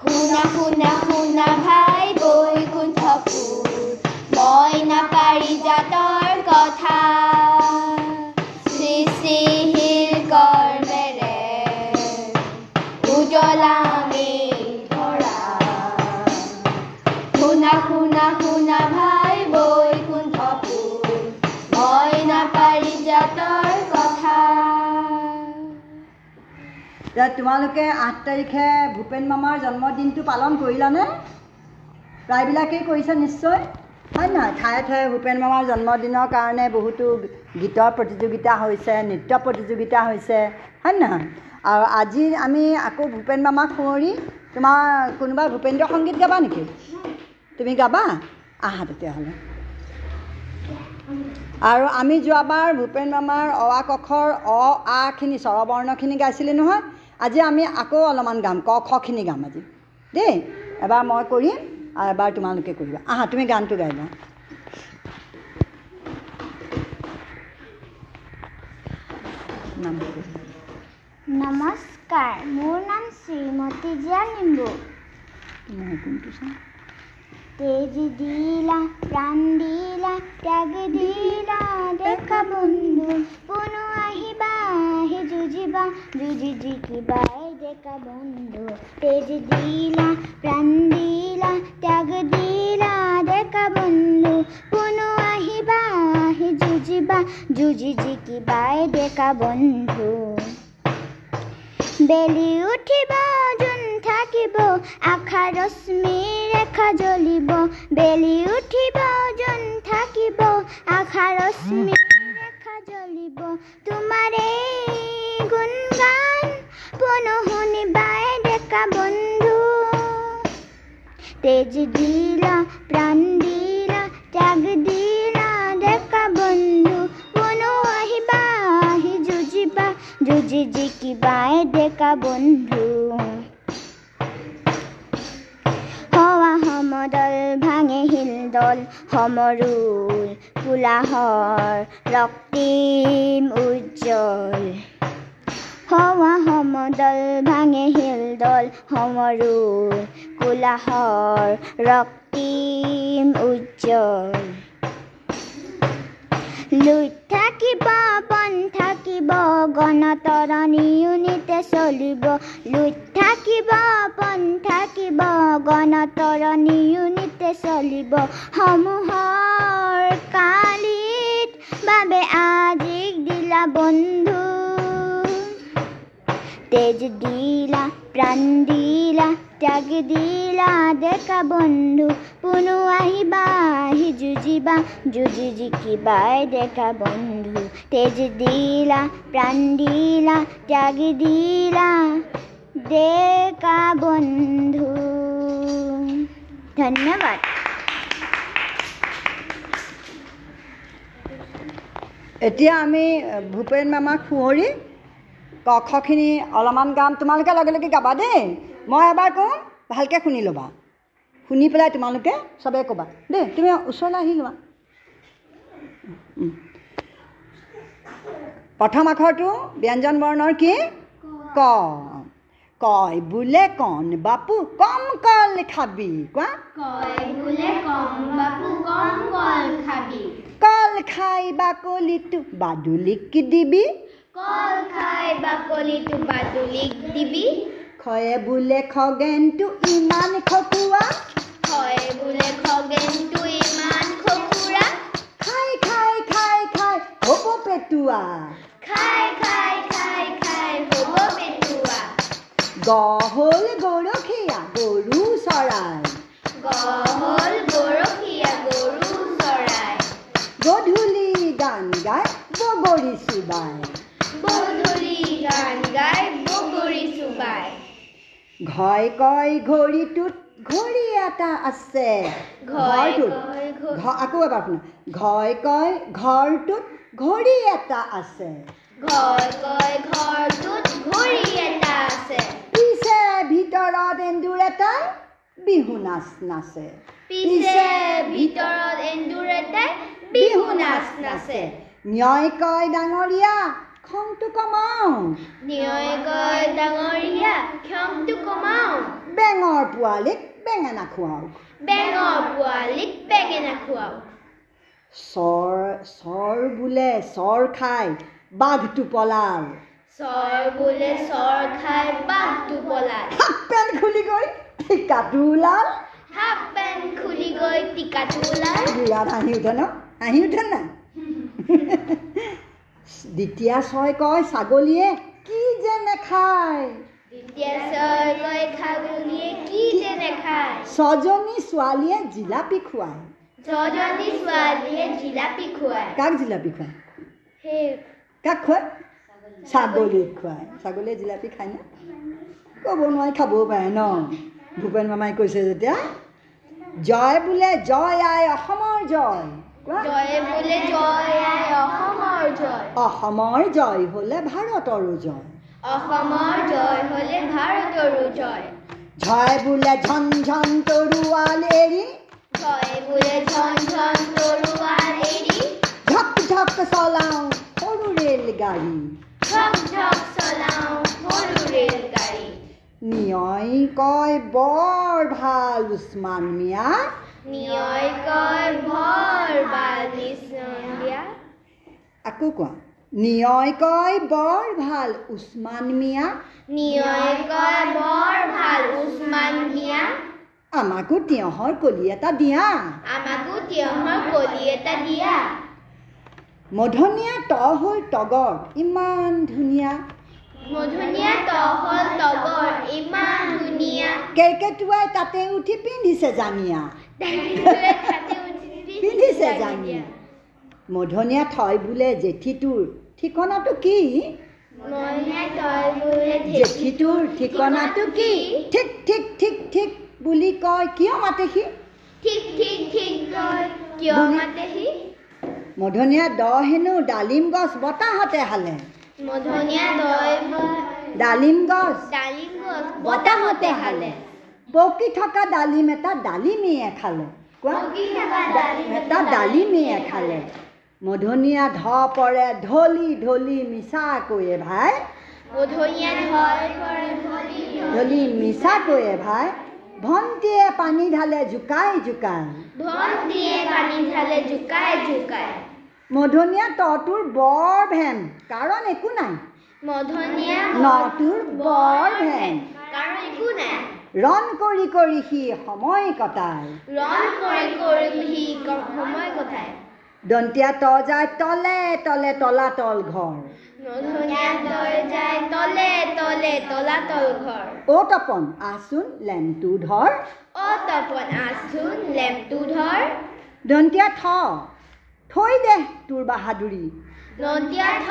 শুনা শুনা শুনা ভাই বৈকুণ্ঠপুৰ মই নাপাৰি জাতৰ কথা তোমালোকে আঠ তাৰিখে ভূপেন মামাৰ জন্মদিনটো পালন কৰিলানে? প্ৰায়বিলাকেই কৰিছে নিশ্চয়। হয় নহয়? ঠায়ে ঠায়ে ভূপেন মামাৰ জন্মদিনৰ কাৰণে বহুতো গীতৰ প্ৰতিযোগিতা হৈছে নৃত্য প্ৰতিযোগিতা হৈছে। হয় নহয়? আৰু আজি আমি আকৌ ভূপেন মামাক সুঁৱৰি তোমাৰ কোনোবা ভূপেন্দ্ৰ সংগীত গাবা নেকি? তুমি গাবা? আহা তেতিয়াহ'লে। আৰু আমি যোৱাবাৰ ভূপেন মামাৰ অ আ ক খৰ অ আখিনি স্বৰবৰ্ণখিনি গাইছিলোঁ নহয়। আজি আমি আকৌ অলপমান গাম ক খখিনি গাম আজি। দেই এবাৰ মই কৰিম আৰু এবাৰ তোমালোকে কৰিবা। আহা তুমি গানটো গাই লোৱা। নমস্কাৰ মোৰ নাম শ্ৰীমতী জিয়া চাওঁ তেজ দিলা প্ৰাণ দিলা ত্যাগ দিলা দেখা বন্ধু যুঁজিবা যুঁজি জিকিবাই ডেকা বন্ধু তেজ দিলা প্ৰাণ দিলা ত্যাগ দিলা ডেকা বন্ধু পুনু আহিবা আহি যুঁজিবা যুঁজি জিকিবাই ডেকা বন্ধু বেলি উঠিব যোন থাকিব আশা ৰশ্মি ৰেখা জ্বলিব বেলি উঠিব যোন থাকিব আশা ৰশ্মি ৰেখা জ্বলিব তোমাৰে গুণ গান পুনঃ শুনিবাই ডেকা বন্ধু। তেজ দিলা প্ৰাণ দিলা ত্যাগ দিলা ডেকা বন্ধু। পুনঃ আহিবা আহি যুঁজিবা যুঁজি জিকিবাই ডেকা বন্ধু। সমদল ভাঙে শিলদল সমৰুল কোলাহৰ ৰক্তিম উজ্জ্বল। হোৱা সমদল ভাঙে শিলদল সমৰুল কোলাহৰ ৰক্তিম উজ্জ্বল। লুইত থাকিব বন থাকিব গণতৰণী ইউনিটে চলিব। লুইত থাকিব বন থাকিব গণতৰণী ইউনিটে চলিব। সমূহৰ কালিত বাবে আজিক দিলা বন্ধু তেজ দিলা প্ৰাণ দিলা, ত্যাগ দিলা ডেকা বন্ধু, পুনু আহিবা আহি যুঁজিবা যুঁজি জিকিবাই ডেকা বন্ধু। তেজ দিলা প্ৰাণ দিলা, ত্যাগ দিলা ডেকা বন্ধু। ধন্যবাদ। এতিয়া আমি ভূপেন মামাক সুঁৱৰি ক খখিনি অলপমান গাম তোমালোকে লগে লগে গাবা দেই। মই এবাৰ কওঁ ভালকৈ শুনি ল'বা। শুনি পেলাই তোমালোকে চবেই ক'বা। দেই তুমি ওচৰলৈ আহি লোৱা। প্ৰথম আখৰটো ব্যঞ্জন বৰ্ণৰ কি? ক। কয় বোলে কণ বাপু কম কল খাবি কোৱা? কল খাই বাকলিটো বাদুলিক দিবি? কল খাই বাকলিটো বাদুলিক দিবি। খয়ে বোলে খগেনটো ইমান খকুৱা। হয় বোলে খগেনটো ইমান খকুৰা। খাই খাই খাই খাই হ'ব পেটুৱা। খাই খাই খাই খাই হ'ব পেটুৱা। গহল গৰখীয়া ঘই কয় ঘড়ীটোত ঘড়ী এটা আছে। ঘয় ঘৰটোত আকৌ এবাৰ শুনা। ঘই ঘৰ কয় ঘৰটোত ঘড়ী এটা আছে। পিছে ভিতৰত এন্দুৰ এটাই বিহু নাচ নাচে। পিছে ভিতৰত এন্দুৰ এটাই বিহু নাচ নাচে। ন্যায় কয় ডাঙৰীয়া খংটো কমাওঁ কয় ডাঙৰীয়া ক্ষমটো কমাওঁ বেঙৰ পোৱালিক বেঙেনা খুৱাওক বেঙৰ পোৱালিক বেঙেনা খুৱাওক চৰ চৰ বোলে চৰ খাই বাঘটো পলাল চৰ বোলে চৰ খাই বাঘটো পলাল হাফ পেণ্ট খুলি গৈ ঠিকাটো ওলাল হাফ পেণ্ট খুলি গৈ টিকাটো ওলাল বিৰাট হাঁহি উঠে ন হাঁহি উঠে নাই দ্বিতীয়া ছয় কয় ছাগলীয়ে কি যে নেখায়। ছজনী ছোৱালীয়ে জিলাপি খুৱায়। ছজনী ছোৱালীয়ে জিলাপি খুৱায়। কাক জিলাপি খুৱায়? কাক খুৱায়? ছাগলীক খুৱায়। ছাগলীয়ে জিলাপি খায় নে? ক'ব নোৱাৰি খাবও পাৰে ন? ভূপেন মামাই কৈছে যেতিয়া জয় বোলে জয় আই অসমৰ জয়। জয় বোলে জয় আই অসমৰ জয়। অসমৰ জয় হ'লে ভাৰতৰো জয়। অসমৰ জয় হ'লে ভাৰতৰো জয়। জয় বোলে ঝন ঝন তৰুৱাল এৰি জয় বোলে ঝন ঝন তৰুৱাৰ এৰি ঝক ঝক চলাওঁ সৰু ৰেলগাড়ী ঝক ঝক চলাওঁ সৰু ৰেলগাড়ী নিয়ই কয় বৰ ভালো উছমান মিয়া আকৌ কোৱা নিয়ই কয় বৰ ভাল উছমান মিয়া। বৰ ভাল উছমান দিয়া আমাকো তিয়ঁহৰ কলি এটা দিয়া। আমাকো তিয়ঁহৰ কলি এটা দিয়া। মধনীয়া ত হ'ল তগৰ ইমান ধুনীয়া। মধুনীয়া তহল তগৰ ইমান ধুনীয়া। কেৰ্কেটুৱাই তাতে উঠি পিন্ধিছে উঠি পিন্ধিছে জাঙিয়া মধনীয়া থয় বোলে জেঠীটোৰ। ঠিকনাটো কি? জেঠীটোৰ ঠিকনাটো কি? ঠিক ঠিক ঠিক ঠিক বুলি কয়। কিয় মাতে সি? মধনীয়া দ হেনো ডালিম গছ বতাহতে হালে। মধুনীয়া তই ডালিম গছ ডালিম গছ বতাহতে হালে। পকি থকা ডালিম এটা ডালিমীয়ে খালে। কোৱা? এটা ডালিমীয়ে খালে। মধনীয়া ধ পৰে ঢলি ঢলি মিছা কৈয়ে ভাই ঢলি মিছা কৈয়ে ভাই। ভণ্টিয়ে পানী ঢালে জোকাই জোকাই। ভণ্টিয়ে পানী ঢালে জোকাই জোকাই। মধনীয়া তটোৰ বৰ ভেন কাৰণ একো নাই। মধুনীয়া নটোৰ বৰ ভেন কাৰণ একো নাই। ৰণ কৰি কৰি সি সময় কটায় ৰণ কৰি কৰি সি সময় কটায় দন্তীয়া ত যায় তলে তলে তলাতল ঘৰ মধুনীয়া তই যায় তলে তলে তলাতল ঘৰ অ' তপন আহচোন লেম্পটো ধৰ অ তপন আছোন লেম্পটো ধৰ দন্তীয়া থ থৈ দে তোৰ বাহাদুৰি নদিয়া থ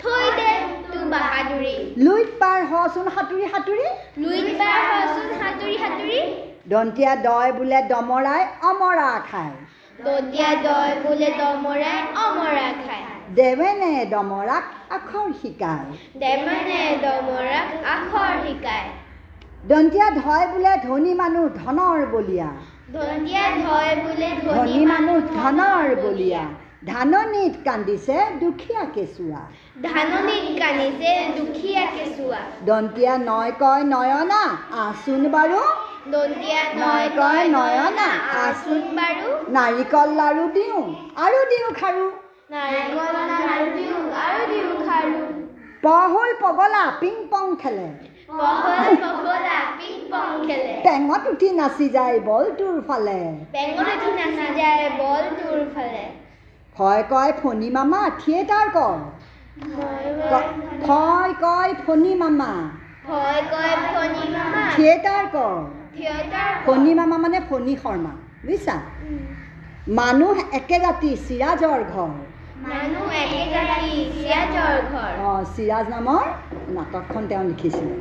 থৈ দে তোৰ বাহাদুৰি লুইত পাৰ হচোন সাঁতুৰি সাঁতুৰি। লুইত পাৰ হচোন সাঁতুৰি সাঁতুৰি। দন্তীয়া দয় বোলে দমৰাই অমৰা খায়। নদিয়া দয় বোলে দমৰাই অমৰা খায়। দেৱেনে দমৰাক আখৰ শিকায়। দেৱানে দমৰাক আখৰ শিকায়। দন্তীয়া ধয় বোলে ধনী মানুহ ধনৰ বলীয়া। ধনিয়া ধয় বোলে ধনী মানুহ ধনৰ বলীয়া। ধাননিত কান্দিছে দুখীয়া কেঁচুৱা ধাননিত কান্দিছে দুখীয়া কেঁচুৱা দন্তীয়া নয় কয় নয়না আহচোন বাৰু দন্তীয়া নয় কয় নয়না আছোন বাৰু নাৰিকল লাৰু দিওঁ আৰু দিওঁ খাৰু নাৰিকল লাৰু দিওঁ আৰু দিওঁ খাৰু পহুল পগলা পিং পং খেলে টেঙত উঠি নাচি যায় বলটোৰ ফালে বেঙত উঠি নাচি যায় বল তোৰ ফালে ভয় কয় ফণী মামা থিয়েটাৰ কৰ ভয় কয় ফণী মামা থিয়েটাৰ কৰ ফণী মামা মানে ফণী শৰ্মা বুজিছা মানুহ একে জাতি চিৰাজৰ ঘৰ অঁ চিৰাজ নামৰ নাটকখন তেওঁ লিখিছিলে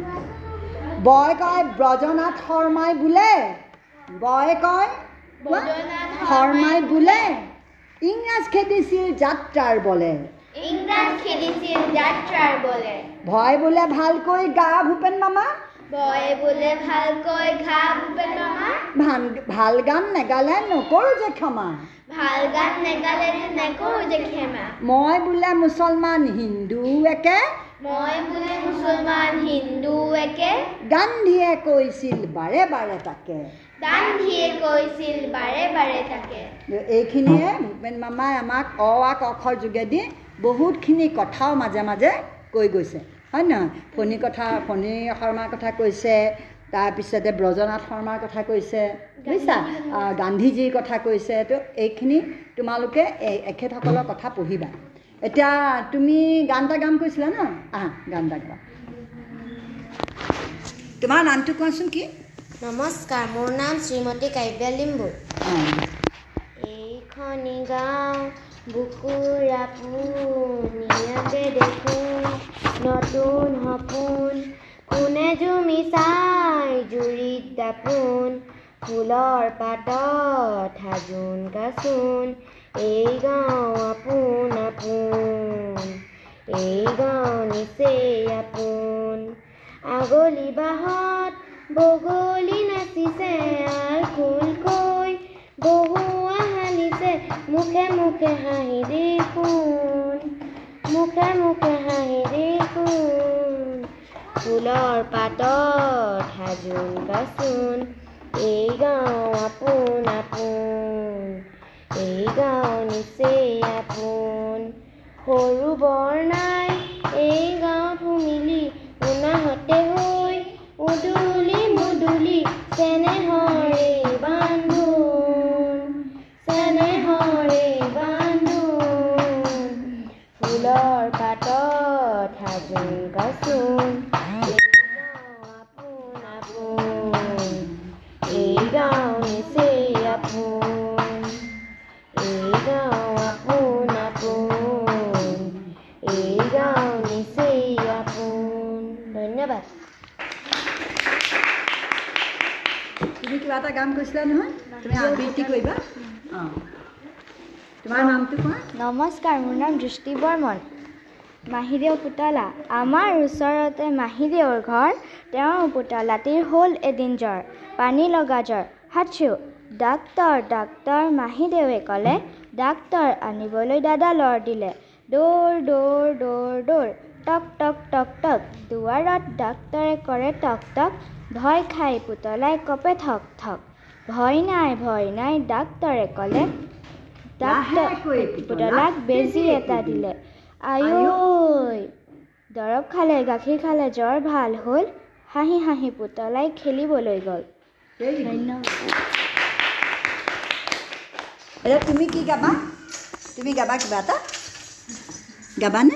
বয় কয় ব্ৰজনাথ শৰ্মাই বোলে বয় কয় শৰ্মাই বোলে ইংৰাজ খেদিছিল যাত্ৰাৰ বলে। ইংৰাজ খেলিছিল যাত্ৰাৰ বলে। ভয় বোলে ভালকৈ গা ভূপেন মামা? বয় বোলে ভালকৈ ঘা ভূপেন মামা? ভাল গান নেগালে নকৰোঁ যে ক্ষমা। ভাল গান নেগালে নকৰোঁ যে ক্ষমা। মই বোলে মুছলমান হিন্দু একে। মই বোলে মুছলমান হিন্দু একে। গান্ধীয়ে কৈছিল বাৰে বাৰে তাকে। এইখিনিয়ে ভূপেন মামাই আমাক অ আ ক খৰ যোগেদি বহুতখিনি কথাও মাজে মাজে কৈ গৈছে। হয় নহয়? ফণী কথা ফণী শৰ্মাৰ কথা কৈছে তাৰপিছতে ব্ৰজনাথ শৰ্মাৰ কথা কৈছে বুজিছা? গান্ধীজীৰ কথা কৈছে তো এইখিনি তোমালোকে এখেতসকলৰ কথা পঢ়িবা। এতিয়া তুমি গান এটা গাম কৈছিলা ন? আহা গান এটা গাবা। তোমাৰ নামটো কোৱাচোন কি? নমস্কাৰ মোৰ নাম শ্ৰীমতী কাব্যা লিম্বু। এইখনি গাঁও বুকুৰা পোনীয়াকে দেখোন নতুন সপোন। কোনে জুমি চাই জুৰিত দাপোন ফুলৰ পাতত সাজোন কাচোন। এই গাঁও আপোন আপোন। এই গাঁও নিচেই আপোন। আগলি বাহত বগলী নাচিছে আল ফুলকৈ বহুৱা হালিছে মুখে মুখে হাঁহি দেখোন মুখে মুখে হাঁহি দেখোন। ফুলৰ পাতত সাজোন কাচোন এই গাঁও আপোন আপোন এই গাঁও নিচেই আপোন। সৰু বৰ নাই এই গাঁৱত সুমিলি উনাহতে হৈ উদুলি মুদুলি চেনেহৰে বান্ধোন চেনেহৰে বান্ধোন। ফুলৰ পাতত সাজোন কাচোন গান কৈছিলা নহয়? তুমি আবৃত্তি কৰিবা? অঁ। তোমাৰ নামটো কোৱা? নমস্কাৰ মোৰ নাম দৃষ্টি বৰ্মন। মাহীদেউ পুতলা। আমাৰ ওচৰতে মাহীদেউৰ ঘৰ তেওঁৰ পুতলাটিৰ হ'ল এদিন জ্বৰ পানী লগা জ্বৰ। হাতচু ডাক্তৰ ডাক্তৰ মাহীদেৱে ক'লে ডাক্তৰ আনিবলৈ দাদা লৰ দিলে। দৌৰ দৌৰ দৌৰ দৌৰ। টক টক টক টক। দুৱাৰত ডাক্তৰে কৰে টক টক। ভয় খাই পুতলাই কপে থক থক ভয় নাই ভয় নাই ডাক্তৰে ক'লে। ডাক্তৰ পুতলাক বেজী এটা দিলে। আয়ৈ দৰৱ খালে গাখীৰ খালে জ্বৰ ভাল হ'ল। হাঁহি হাঁহি পুতলাই খেলিবলৈ গ'ল. ধন্যবাদ তুমি কি গাবা? তুমি গাবা কিবা এটা? গাবানে?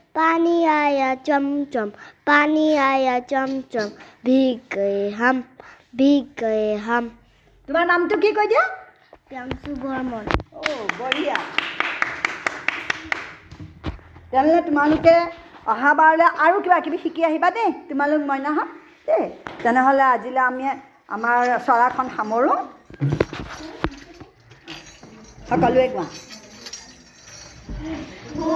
पानी आया चम चम पानी आया चम चम भीग गए हम भीग गए हम তোমাৰ নামটো কি কৈ দিয়া प्रियांशु बर्मन অ' বঢ়িয়া তেনেহ'লে তোমালোকে অহাবাৰলৈ আৰু কিবা কিবি শিকি আহিবা দেই তোমালোক মইনাহঁত দেই তেনেহ'লে আজিলৈ আমি আমাৰ চৰাখন সামৰোঁ সকলোৱে কোৱা শুনা শুনা শুনা ভাই